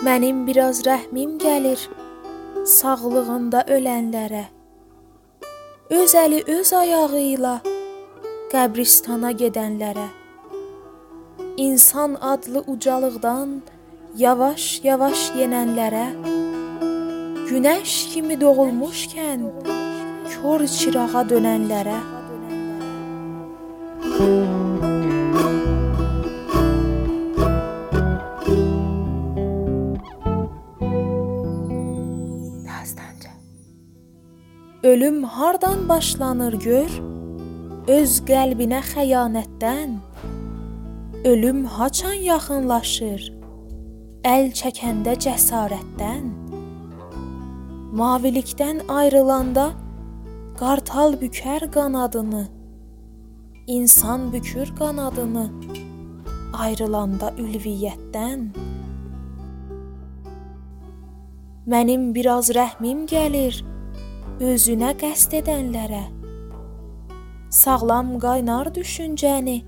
Mənim biraz rəhmim gəlir sağlığında ölənlərə. Öz əli öz ayağı ilə qəbristana gedənlərə. İnsan adlı ucalıqdan yavaş-yavaş yenənlərə. Günəş kimi doğulmuşkən kor çırağa dönənlərə. Dastanca. Ölüm hardan başlanır gör? Öz qəlbinə xəyanətdən. Ölüm haçan yaxınlaşır? Əl çəkəndə cəsarətdən. Mavilikdən ayrılanda qartal bükər qanadını. İnsan bükür qanadını ayrılanda ülviyyətdən. Mənim biraz rəhmim gəlir özünə qəsd edənlərə. Sağlam qaynar düşüncəni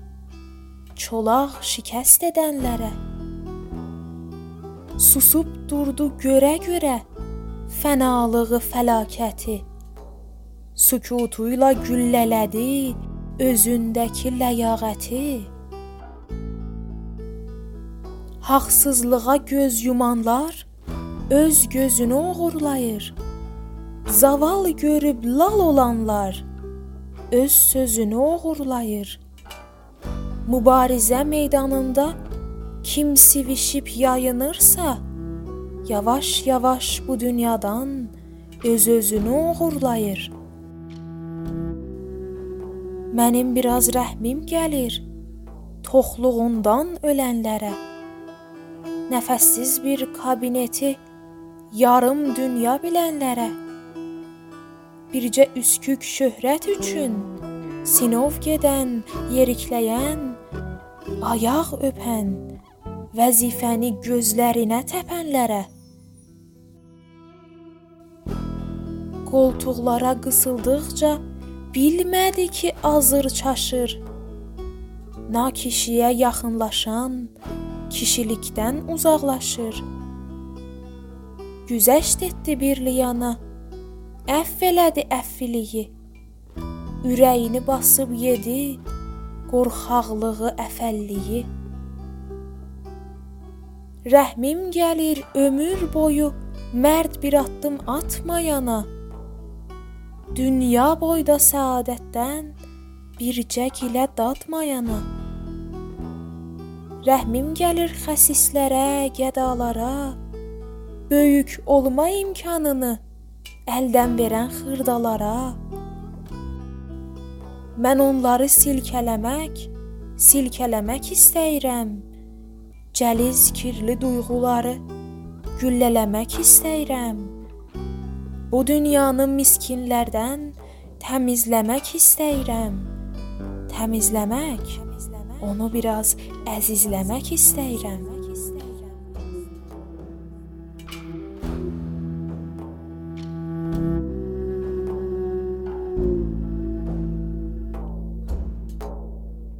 çolaq şikəst edənlərə. Susub durdu görə-görə fənalığı, fəlakəti. Sükutuyla güllələdi özündəki ləyaqəti. Haqsızlığa göz yumanlar öz gözünü oğurlayır. Zaval görüb lal olanlar öz sözünü oğurlayır. Mübarizə meydanında kim sivişib yayınırsa, yavaş-yavaş bu dünyadan öz-özünü oğurlayır. Mənim biraz rəhmim gəlir toxluğundan ölənlərə. Nəfəssiz bir kabineti yarım dünya bilənlərə. Bircə üskük şöhrət üçün sinov gedən, yerikləyən, ayaq öpən, vəzifəni gözlərinə təpənlərə. Qoltuqlara qısıldıqca bilmədi ki, azır çaşır. Nakişiyə yaxınlaşan kişilikdən uzaqlaşır. Güzəşt etdi bir liyana, əfv elədi əffiliyi. Ürəyini basıb yedi qorxaqlığı, əfəlliyi. Rəhmim gəlir ömür boyu mərd bir addım atmayana. Dünya boyda səadətdən bircə gilə dadmayana. Rəhmim gəlir xəsislərə, gədalara, böyük olma imkanını əldən verən xırdalara. Mən onları silkələmək, silkələmək istəyirəm. Cəliz kirli duyğuları güllələmək istəyirəm. Bu dünyanı miskinlərdən təmizləmək istəyirəm. Təmizləmək, onu biraz əzizləmək istəyirəm.